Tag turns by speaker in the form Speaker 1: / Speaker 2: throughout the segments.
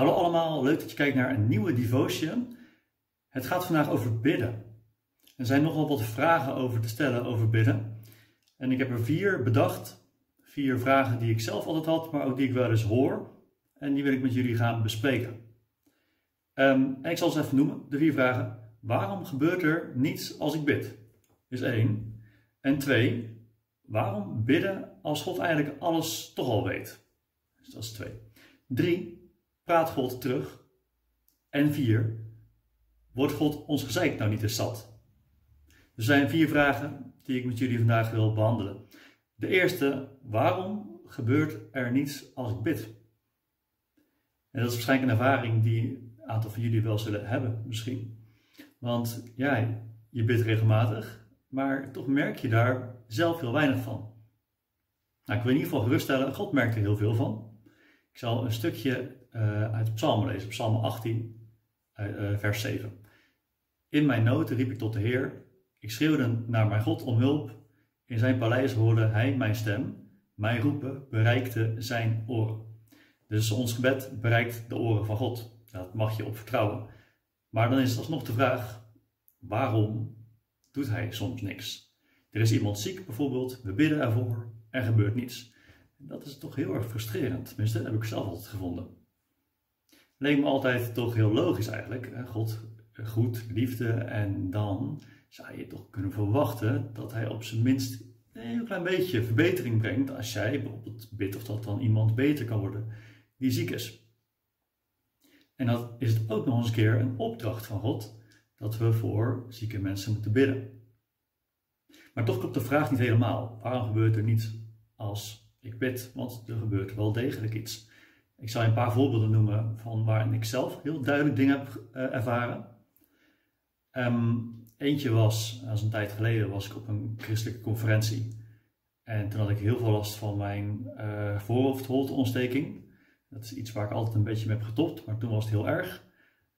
Speaker 1: Hallo allemaal, leuk dat je kijkt naar een nieuwe devotion. Het gaat vandaag over bidden. Er zijn nogal wat vragen over te stellen over bidden. En ik heb er vier bedacht. Vier vragen die ik zelf altijd had, maar ook die ik wel eens hoor. En die wil ik met jullie gaan bespreken. Um, en ik zal ze even noemen, de vier vragen. Waarom gebeurt er niets als ik bid? Is één. En twee, waarom bidden als God eigenlijk alles toch al weet? Dus dat is twee. Drie, praat God terug? En vier, wordt God ons gezeik nou niet eens zat? Er zijn vier vragen die ik met jullie vandaag wil behandelen. De eerste, waarom gebeurt er niets als ik bid? En dat is waarschijnlijk een ervaring die een aantal van jullie wel zullen hebben, misschien. Want ja, je bidt regelmatig, maar toch merk je daar zelf heel weinig van. Nou, ik wil in ieder geval geruststellen, God merkt er heel veel van. Ik zal een stukje uh, uit Psalmen lezen, Psalm 18, uh, vers 7. In mijn noten riep ik tot de Heer, ik schreeuwde naar mijn God om hulp. In zijn paleis hoorde hij mijn stem. Mijn roepen bereikte zijn oren. Dus ons gebed bereikt de oren van God. Dat mag je op vertrouwen. Maar dan is het alsnog de vraag: waarom doet hij soms niks? Er is iemand ziek bijvoorbeeld, we bidden ervoor, er gebeurt niets. Dat is toch heel erg frustrerend. Tenminste, dat heb ik zelf altijd gevonden. Leek me altijd toch heel logisch eigenlijk. God goed, liefde en dan zou je toch kunnen verwachten dat hij op zijn minst een heel klein beetje verbetering brengt als jij bijvoorbeeld bidt of dat dan iemand beter kan worden die ziek is. En dat is het ook nog eens een keer een opdracht van God dat we voor zieke mensen moeten bidden. Maar toch klopt de vraag niet helemaal. Waarom gebeurt er niets als ik bid? Want er gebeurt wel degelijk iets. Ik zal je een paar voorbeelden noemen van waarin ik zelf heel duidelijk dingen heb eh, ervaren. Um, Eentje was, als een tijd geleden, was ik op een christelijke conferentie. En toen had ik heel veel last van mijn uh, voorhoofdholteontsteking. Dat is iets waar ik altijd een beetje mee heb getopt, maar toen was het heel erg.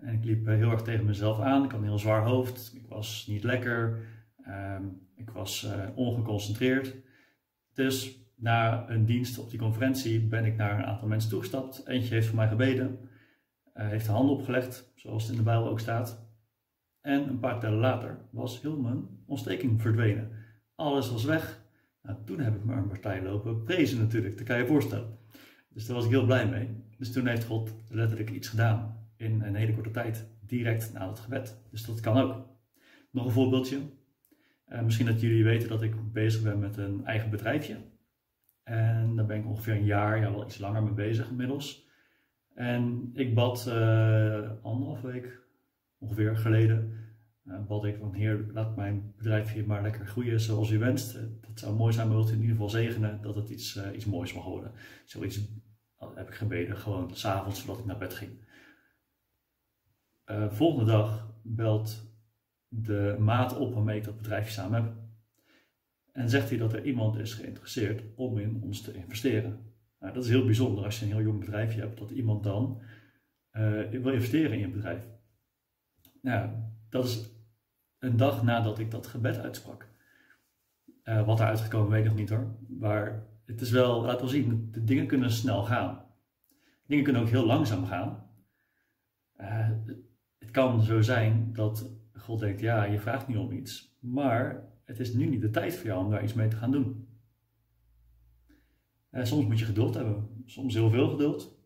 Speaker 1: En ik liep heel erg tegen mezelf aan. Ik had een heel zwaar hoofd. Ik was niet lekker. Um, ik was ongeconcentreerd. Dus na een dienst op die conferentie ben ik naar een aantal mensen toegestapt. Eentje heeft voor mij gebeden. Uh, heeft de handen opgelegd, zoals het in de Bijbel ook staat. En een paar tellen later was heel mijn ontsteking verdwenen. Alles was weg. Nou, toen heb ik me een partij lopen prezen natuurlijk, dat kan je je voorstellen. Dus daar was ik heel blij mee. Dus toen heeft God letterlijk iets gedaan in een hele korte tijd, direct na het gebed. Dus dat kan ook. Nog een voorbeeldje. Uh, misschien dat jullie weten dat ik bezig ben met een eigen bedrijfje. En daar ben ik ongeveer een jaar, ja wel iets langer mee bezig inmiddels. En ik bad uh, anderhalf week, ongeveer geleden, uh, bad ik van Heer, laat mijn bedrijfje maar lekker groeien zoals u wenst. Uh, dat zou mooi zijn, maar wilt u in ieder geval zegenen dat het iets, iets moois mag worden. Zoiets heb ik gebeden, gewoon s'avonds voordat ik naar bed ging. volgende dag belt de maat op waarmee ik dat bedrijfje samen heb. En zegt hij dat er iemand is geïnteresseerd om in ons te investeren. Nou, dat is heel bijzonder als je een heel jong bedrijfje hebt, dat iemand dan wil investeren in je bedrijf. Nou, dat is een dag nadat ik dat gebed uitsprak. Uh, wat eruit gekomen weet ik nog niet hoor. Maar het is wel, laat wel zien, de dingen kunnen snel gaan. Dingen kunnen ook heel langzaam gaan. Uh, het kan zo zijn dat God denkt, ja, je vraagt nu om iets, maar het is nu niet de tijd voor jou om daar iets mee te gaan doen. Uh, soms moet je geduld hebben, soms heel veel geduld.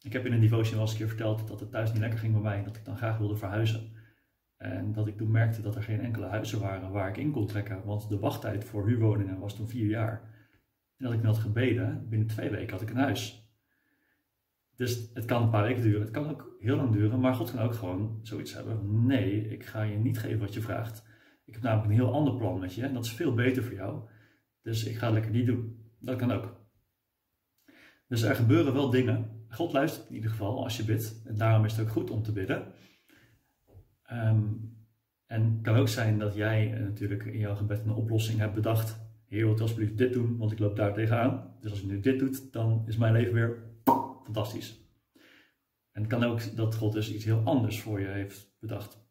Speaker 1: Ik heb in een devotion wel eens een keer verteld dat het thuis niet lekker ging bij mij en dat ik dan graag wilde verhuizen. En dat ik toen merkte dat er geen enkele huizen waren waar ik in kon trekken, want de wachttijd voor huurwoningen was toen vier jaar. En dat ik me had gebeden, binnen twee weken had ik een huis. Dus het kan een paar weken duren, het kan ook heel lang duren, maar God kan ook gewoon zoiets hebben. Nee, ik ga je niet geven wat je vraagt. Ik heb namelijk een heel ander plan met je en dat is veel beter voor jou. Dus ik ga het lekker niet doen. Dat kan ook. Dus er gebeuren wel dingen. God luistert in ieder geval als je bidt. En daarom is het ook goed om te bidden. Um, en het kan ook zijn dat jij natuurlijk in jouw gebed een oplossing hebt bedacht. Heer, wilt alsjeblieft dit doen, want ik loop daar tegenaan. Dus als je nu dit doet, dan is mijn leven weer fantastisch. En het kan ook dat God dus iets heel anders voor je heeft bedacht.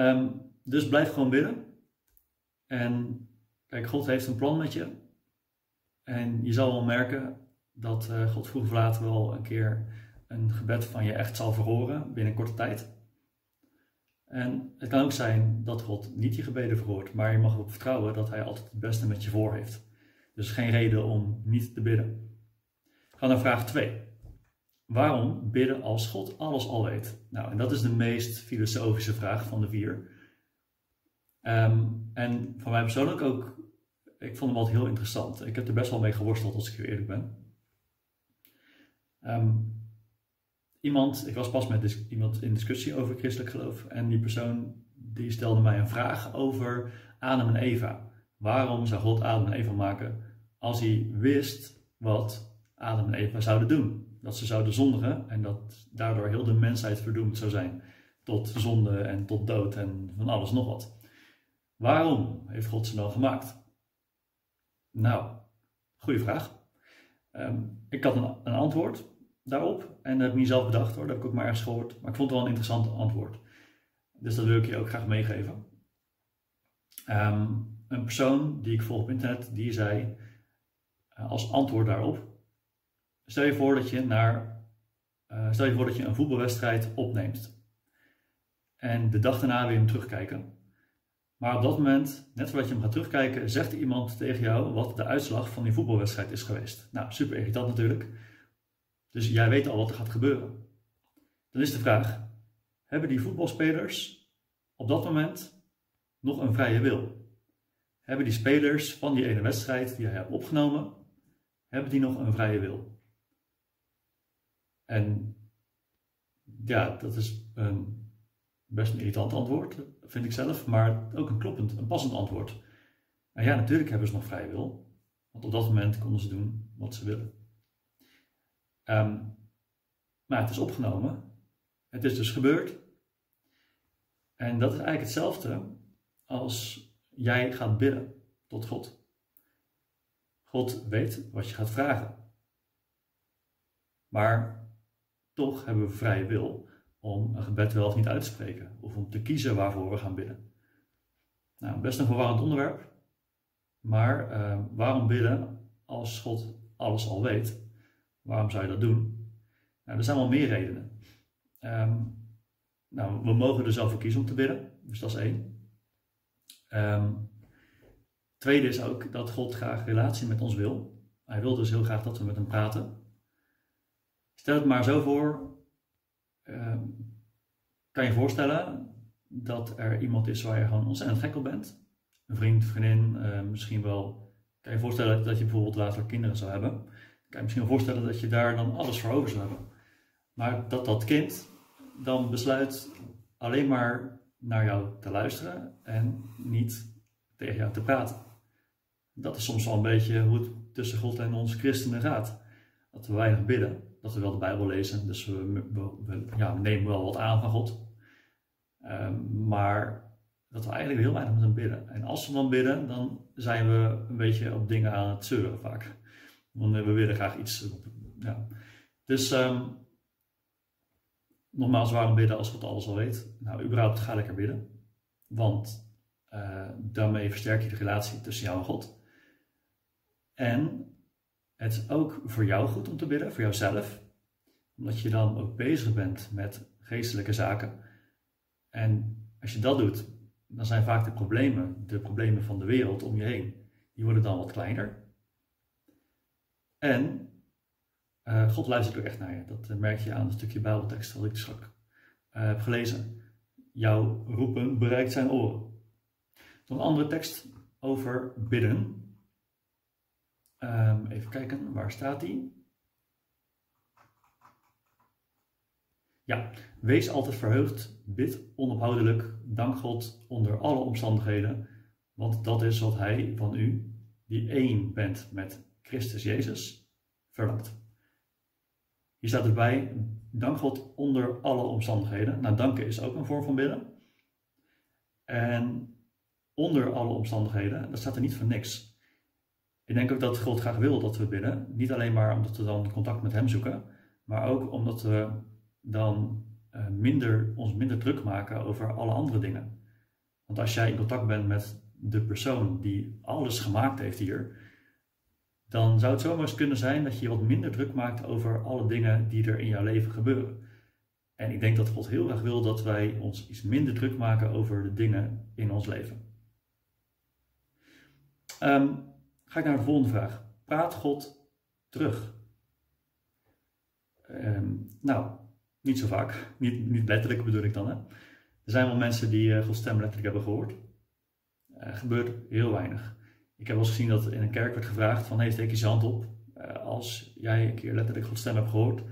Speaker 1: Um, dus blijf gewoon bidden. En kijk, God heeft een plan met je. En je zal wel merken dat uh, God vroeg of later wel een keer een gebed van je echt zal verhoren binnen korte tijd. En het kan ook zijn dat God niet je gebeden verhoort, maar je mag erop vertrouwen dat Hij altijd het beste met je voor heeft. Dus geen reden om niet te bidden. Ga naar vraag 2. Waarom bidden als God alles al weet? Nou, en dat is de meest filosofische vraag van de vier. Ehm, en van mij persoonlijk ook, ik vond hem altijd heel interessant. Ik heb er best wel mee geworsteld als ik heel eerlijk ben. Um, iemand, ik was pas met iemand in discussie over christelijk geloof en die persoon die stelde mij een vraag over Adam en Eva. Waarom zou God Adam en Eva maken als hij wist wat Adam en Eva zouden doen? Dat ze zouden zondigen en dat daardoor heel de mensheid verdoemd zou zijn tot zonde en tot dood en van alles nog wat. Waarom heeft God ze dan gemaakt? Nou, goede vraag. Ehm, ik had een, antwoord daarop. En dat heb ik niet zelf bedacht hoor, dat heb ik ook maar ergens gehoord. Maar ik vond het wel een interessant antwoord. Dus dat wil ik je ook graag meegeven. Ehm, een persoon die ik volg op internet, die zei uh, als antwoord daarop. Stel je voor dat je naar, uh, stel voor dat je een voetbalwedstrijd opneemt. En de dag daarna weer hem terugkijken. Maar op dat moment, net voordat je hem gaat terugkijken, zegt iemand tegen jou wat de uitslag van die voetbalwedstrijd is geweest. Nou, super irritant natuurlijk. Dus jij weet al wat er gaat gebeuren. Dan is de vraag: hebben die voetbalspelers op dat moment nog een vrije wil? Hebben die spelers van die ene wedstrijd die jij hebt opgenomen, hebben die nog een vrije wil? En ja, dat is een best een irritant antwoord, vind ik zelf, maar ook een kloppend, een passend antwoord. En ja, natuurlijk hebben ze nog vrije wil, want op dat moment konden ze doen wat ze willen. Um, maar het is opgenomen. Het is dus gebeurd. En dat is eigenlijk hetzelfde als jij gaat bidden tot God. God weet wat je gaat vragen. Maar toch hebben we vrije wil om een gebed wel of niet uit te spreken. Of om te kiezen waarvoor we gaan bidden. Nou, best een verwarrend onderwerp. Maar uh, waarom bidden als God alles al weet? Waarom zou je dat doen? Nou, er zijn wel meer redenen. Ehm, nou, we mogen er zelf voor kiezen om te bidden, dus dat is één. Um, tweede is ook dat God graag relatie met ons wil. Hij wil dus heel graag dat we met hem praten. Stel het maar zo voor, um, kan je voorstellen dat er iemand is waar je gewoon ontzettend gek op bent. Een vriend, vriendin, uh, misschien wel. Kan je voorstellen dat je bijvoorbeeld later kinderen zou hebben kan je misschien voorstellen dat je daar dan alles voor over zou hebben. Maar dat dat kind dan besluit alleen maar naar jou te luisteren en niet tegen jou te praten. Dat is soms wel een beetje hoe het tussen God en ons christenen gaat. Dat we weinig bidden, dat we wel de Bijbel lezen, dus we, we, nemen wel wat aan van God. Um, maar dat we eigenlijk heel weinig met hem bidden. En als we dan bidden, dan zijn we een beetje op dingen aan het zeuren vaak. Want we willen graag iets. Ja. Dus um, nogmaals, waarom bidden als God alles al weet? Nou, überhaupt ga lekker bidden. Want uh, daarmee versterk je de relatie tussen jou en God. En het is ook voor jou goed om te bidden, voor jouzelf. Omdat je dan ook bezig bent met geestelijke zaken. En als je dat doet, dan zijn vaak de problemen, de problemen van de wereld om je heen, die worden dan wat kleiner. En uh, God luistert ook echt naar je. Dat uh, merk je aan een stukje Bijbeltekst dat ik straks uh, heb gelezen. Jouw roepen bereikt zijn oren. Nog een andere tekst over bidden. Um, even kijken, waar staat die? Ja, wees altijd verheugd, bid onophoudelijk, dank God onder alle omstandigheden, want dat is wat Hij van u, die één bent met Christus Jezus verlangt. Hier staat erbij, dank God onder alle omstandigheden. Nou, danken is ook een vorm van bidden. En onder alle omstandigheden, dat staat er niet voor niks. Ik denk ook dat God graag wil dat we bidden. Niet alleen maar omdat we dan contact met Hem zoeken, maar ook omdat we dan eh, minder, ons minder druk maken over alle andere dingen. Want als jij in contact bent met de persoon die alles gemaakt heeft hier, dan zou het zomaar eens kunnen zijn dat je je wat minder druk maakt over alle dingen die er in jouw leven gebeuren. En ik denk dat God heel erg wil dat wij ons iets minder druk maken over de dingen in ons leven. Ehm, ga ik naar de volgende vraag. Praat God terug? Ehm, nou, niet zo vaak. Niet, niet letterlijk bedoel ik dan. Hè? Er zijn wel mensen die uh, Gods stem letterlijk hebben gehoord. Uh, gebeurt heel weinig. Ik heb wel eens gezien dat in een kerk werd gevraagd van, hey, steek je hand op uh, als jij een keer letterlijk Gods stem hebt gehoord.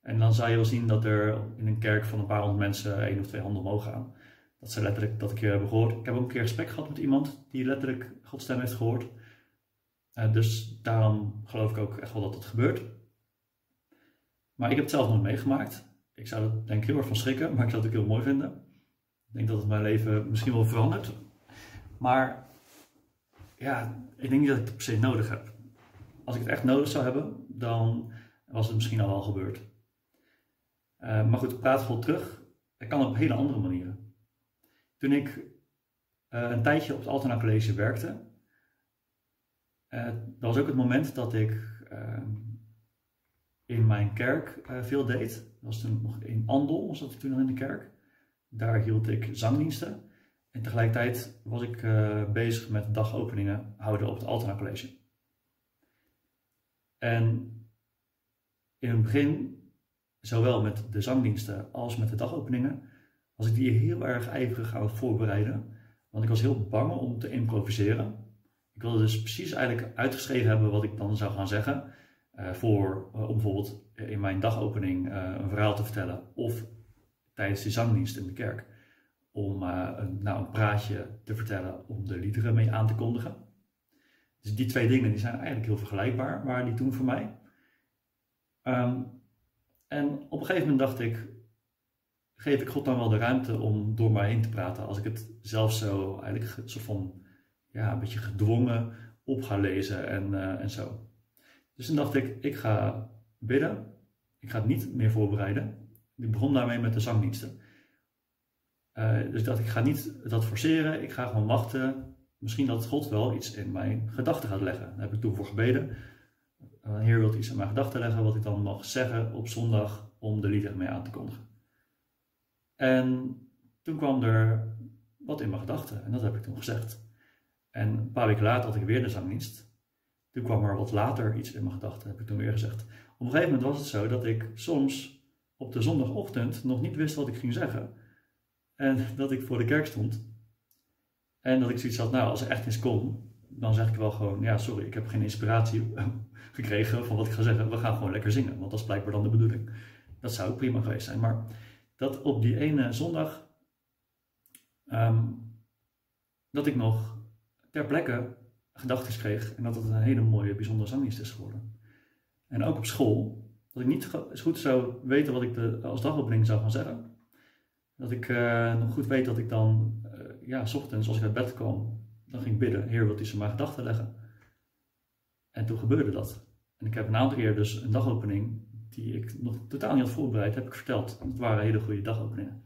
Speaker 1: En dan zou je wel zien dat er in een kerk van een paar honderd mensen één of twee handen omhoog gaan. Dat ze letterlijk dat een keer hebben gehoord. Ik heb ook een keer gesprek gehad met iemand die letterlijk Gods stem heeft gehoord. Uh, dus daarom geloof ik ook echt wel dat het gebeurt. Maar ik heb het zelf nog meegemaakt. Ik zou er denk ik heel erg van schrikken, maar ik zou het ook heel mooi vinden. Ik denk dat het mijn leven misschien wel verandert. Maar ja, ik denk niet dat ik het per se nodig heb. Als ik het echt nodig zou hebben, dan was het misschien al wel gebeurd. Uh, maar goed, praat gewoon terug. Dat kan op hele andere manieren. Toen ik uh, een tijdje op het Altona College werkte, uh, dat was ook het moment dat ik in mijn kerk veel deed. Dat was toen nog in Andel, zat ik toen nog in de kerk. Daar hield ik zangdiensten. En tegelijkertijd was ik bezig met dagopeningen houden op het Altona College. En in het begin zowel met de zangdiensten als met de dagopeningen, was ik die heel erg ijverig aan het voorbereiden. Want ik was heel bang om te improviseren. Ik wilde dus precies eigenlijk uitgeschreven hebben wat ik dan zou gaan zeggen. Uh, voor, om bijvoorbeeld in mijn dagopening uh, een verhaal te vertellen. Of tijdens de zangdienst in de kerk. Om een, nou, een praatje te vertellen om de liederen mee aan te kondigen. Dus die twee dingen die zijn eigenlijk heel vergelijkbaar, waren die toen voor mij. Um, en op een gegeven moment dacht ik, geef ik God dan wel de ruimte om door mij heen te praten als ik het zelf zo eigenlijk soort van, ja, een beetje gedwongen op ga lezen en, uh, en zo. Dus toen dacht ik, ik ga bidden, ik ga het niet meer voorbereiden. Ik begon daarmee met de zangdiensten. Uh, dus dacht, ik ga niet dat forceren, ik ga gewoon wachten. Misschien dat God wel iets in mijn gedachten gaat leggen. Daar heb ik toen voor gebeden. Uh, Heer wilt iets in mijn gedachten leggen wat ik dan mag zeggen op zondag om de liederen mee aan te kondigen. En toen kwam er wat in mijn gedachten en dat heb ik toen gezegd. En een paar weken later had ik weer de zangdienst. Toen kwam er wat later iets in mijn gedachten, heb ik toen weer gezegd. Op een gegeven moment was het zo dat ik soms op de zondagochtend nog niet wist wat ik ging zeggen. En dat ik voor de kerk stond. En dat ik zoiets had, nou, als er echt iets kon, dan zeg ik wel gewoon, ja, sorry, ik heb geen inspiratie gekregen van wat ik ga zeggen. We gaan gewoon lekker zingen, want dat is blijkbaar dan de bedoeling. Dat zou ook prima geweest zijn. Maar dat op die ene zondag, um, dat ik nog ter plekke gedachten kreeg en dat het een hele mooie, bijzondere zangdienst is geworden. En ook op school, dat ik niet goed zou weten wat ik de, als dagopening zou gaan zeggen. Dat ik uh, nog goed weet dat ik dan, uh, ja, s ochtends als ik uit bed kwam, dan ging bidden, Heer, wilt u ze maar gedachten leggen? En toen gebeurde dat. En ik heb een aantal keer dus een dagopening die ik nog totaal niet had voorbereid, heb ik verteld. Het waren hele goede dagopeningen.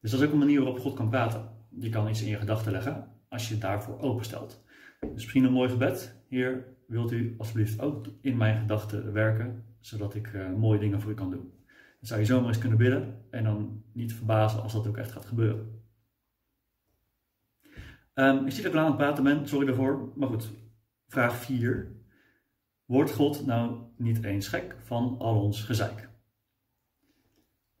Speaker 1: Dus dat is ook een manier waarop God kan praten. Je kan iets in je gedachten leggen als je daarvoor openstelt. Dus misschien een mooi gebed. Heer, wilt u alsjeblieft ook in mijn gedachten werken, zodat ik uh, mooie dingen voor u kan doen. Dan zou je zomaar eens kunnen bidden en dan niet verbazen als dat ook echt gaat gebeuren. Um, ik dat ik aan het praten ben, sorry daarvoor. Maar goed, vraag 4. Wordt God nou niet eens gek van al ons gezeik?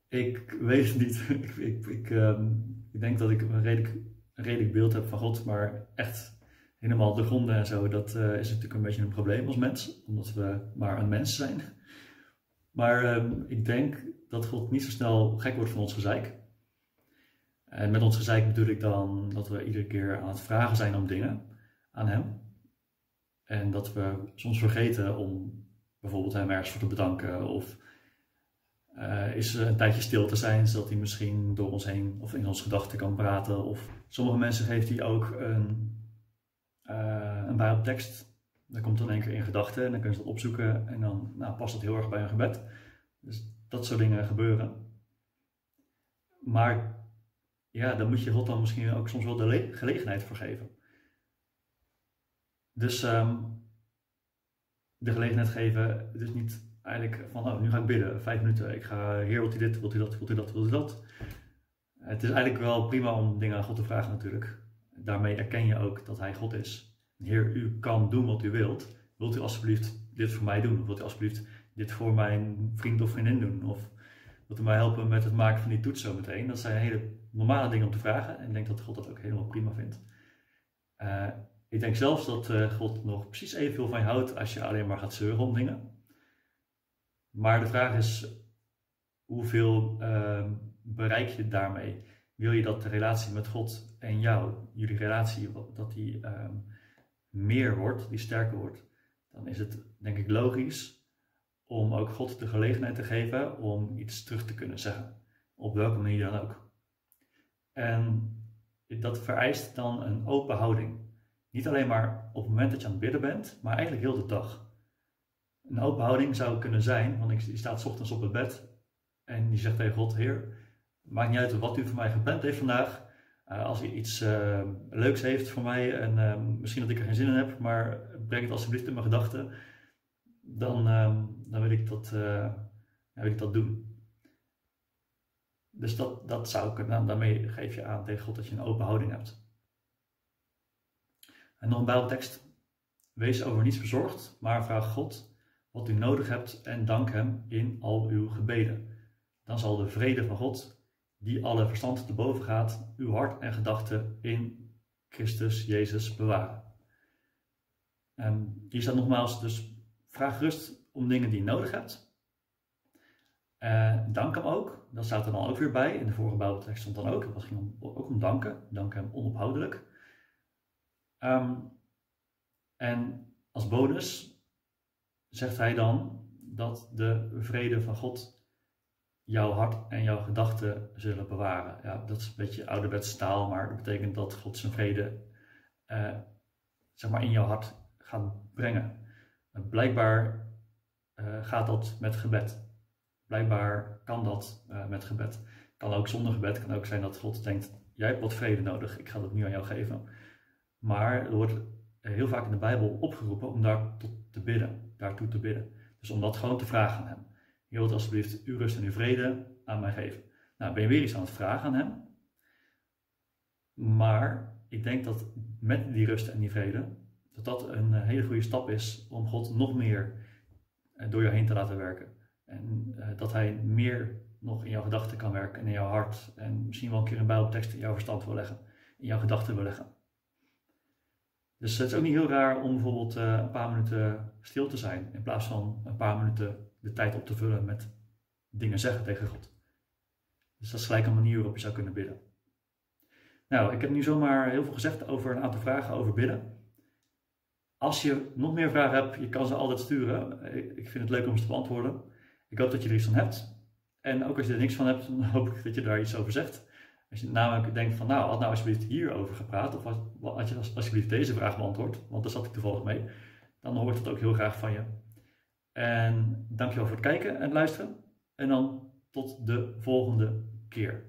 Speaker 1: Ik weet het niet. ik, ik, um, ik, denk dat ik redelijk, redelijk beeld heb van God, maar echt helemaal de gronden en zo, dat uh, is natuurlijk een beetje een probleem als mens, omdat we maar een mens zijn. Maar um, ik denk dat God niet zo snel gek wordt van ons gezeik. En met ons gezeik bedoel ik dan dat we iedere keer aan het vragen zijn om dingen aan Hem. En dat we soms vergeten om bijvoorbeeld hem ergens voor te bedanken. Of uh, is een tijdje stil te zijn, zodat hij misschien door ons heen of in onze gedachten kan praten. Of sommige mensen geeft hij ook een, uh, een bijbeltekst. Dat komt dan één keer in gedachten en dan kunnen ze dat opzoeken. En dan nou, past dat heel erg bij een gebed. Dus dat soort dingen gebeuren. Maar ja, dan moet je God dan misschien ook soms wel de gelegenheid voor geven. Dus um, de gelegenheid geven. Dus niet eigenlijk van, oh, nu ga ik bidden, vijf minuten. Ik ga, Heer, wilt u dit, wilt u dat, wilt u dat, wilt u dat? Het is eigenlijk wel prima om dingen aan God te vragen natuurlijk. Daarmee erken je ook dat Hij God is. Heer, u kan doen wat u wilt. Wilt u alsjeblieft dit voor mij doen? Wilt u alsjeblieft dit voor mijn vriend of vriendin doen? Of wilt u mij helpen met het maken van die toets zo meteen? Dat zijn hele normale dingen om te vragen. En ik denk dat God dat ook helemaal prima vindt. Uh, ik denk zelfs dat uh, God nog precies evenveel van je houdt als je alleen maar gaat zeuren om dingen. Maar de vraag is, hoeveel uh, bereik je daarmee? Wil je dat de relatie met God en jou, jullie relatie, dat die ehm, meer wordt, die sterker wordt? Dan is het denk ik logisch om ook God de gelegenheid te geven om iets terug te kunnen zeggen. Op welke manier dan ook. En dat vereist dan een open houding. Niet alleen maar op het moment dat je aan het bidden bent, maar eigenlijk heel de dag. Een open houding zou kunnen zijn, want je staat ochtends op het bed en je zegt tegen God, Heer, maakt niet uit wat u voor mij gepland heeft vandaag. Uh, als u iets uh, leuks heeft voor mij en uh, misschien dat ik er geen zin in heb, maar breng het alsjeblieft in mijn gedachten, dan, ehm, dan wil, ik dat, wil ik dat doen. Dus dat, dat zou kunnen, daarmee geef je aan tegen God dat je een open houding hebt. En nog een Bijbeltekst. Wees over niets bezorgd, maar vraag God wat u nodig hebt en dank Hem in al uw gebeden. Dan zal de vrede van God, die alle verstand te boven gaat, uw hart en gedachten in Christus Jezus bewaren. En hier staat nogmaals, dus vraag rust om dingen die je nodig hebt. Uh, dank hem ook. Dat staat er dan ook weer bij. In de vorige Bijbeltekst stond dan ook. Het ging ook om danken. Dank hem onophoudelijk. Um, en als bonus zegt hij dan dat de vrede van God jouw hart en jouw gedachten zullen bewaren. Ja, dat is een beetje ouderwetse taal, maar dat betekent dat God zijn vrede uh, zeg maar in jouw hart gaat brengen. En blijkbaar uh, gaat dat met gebed. Blijkbaar kan dat uh, met gebed. Kan ook zonder gebed. Kan ook zijn dat God denkt: jij hebt wat vrede nodig. Ik ga dat nu aan jou geven. Maar er wordt heel vaak in de Bijbel opgeroepen om daar tot te bidden, daartoe te bidden. Dus om dat gewoon te vragen aan Hem. Je wilt alsjeblieft uw rust en uw vrede aan mij geven. Nou, ben je weer iets aan het vragen aan Hem. Maar ik denk dat met die rust en die vrede, dat dat een eh, hele goede stap is om God nog meer eh, door jou heen te laten werken. En dat Hij meer nog in jouw gedachten kan werken en in jouw hart. En misschien wel een keer een bijbeltekst in jouw verstand wil leggen, in jouw gedachten wil leggen. Dus het is ook niet heel raar om bijvoorbeeld uh, een paar minuten stil te zijn, in plaats van een paar minuten de tijd op te vullen met dingen zeggen tegen God. Dus dat is gelijk een manier waarop je zou kunnen bidden. Nou, ik heb nu zomaar heel veel gezegd over een aantal vragen over bidden. Als je nog meer vragen hebt, je kan ze altijd sturen. Ik vind het leuk om ze te beantwoorden. Ik hoop dat je er iets van hebt. En ook als je er niks van hebt, dan hoop ik dat je daar iets over zegt. Als je namelijk denkt van nou, had nou alsjeblieft hierover gepraat of had je alsjeblieft deze vraag beantwoord, want daar zat ik toevallig mee, dan hoor ik dat ook heel graag van je. En dankjewel voor het kijken en luisteren en dan tot de volgende keer.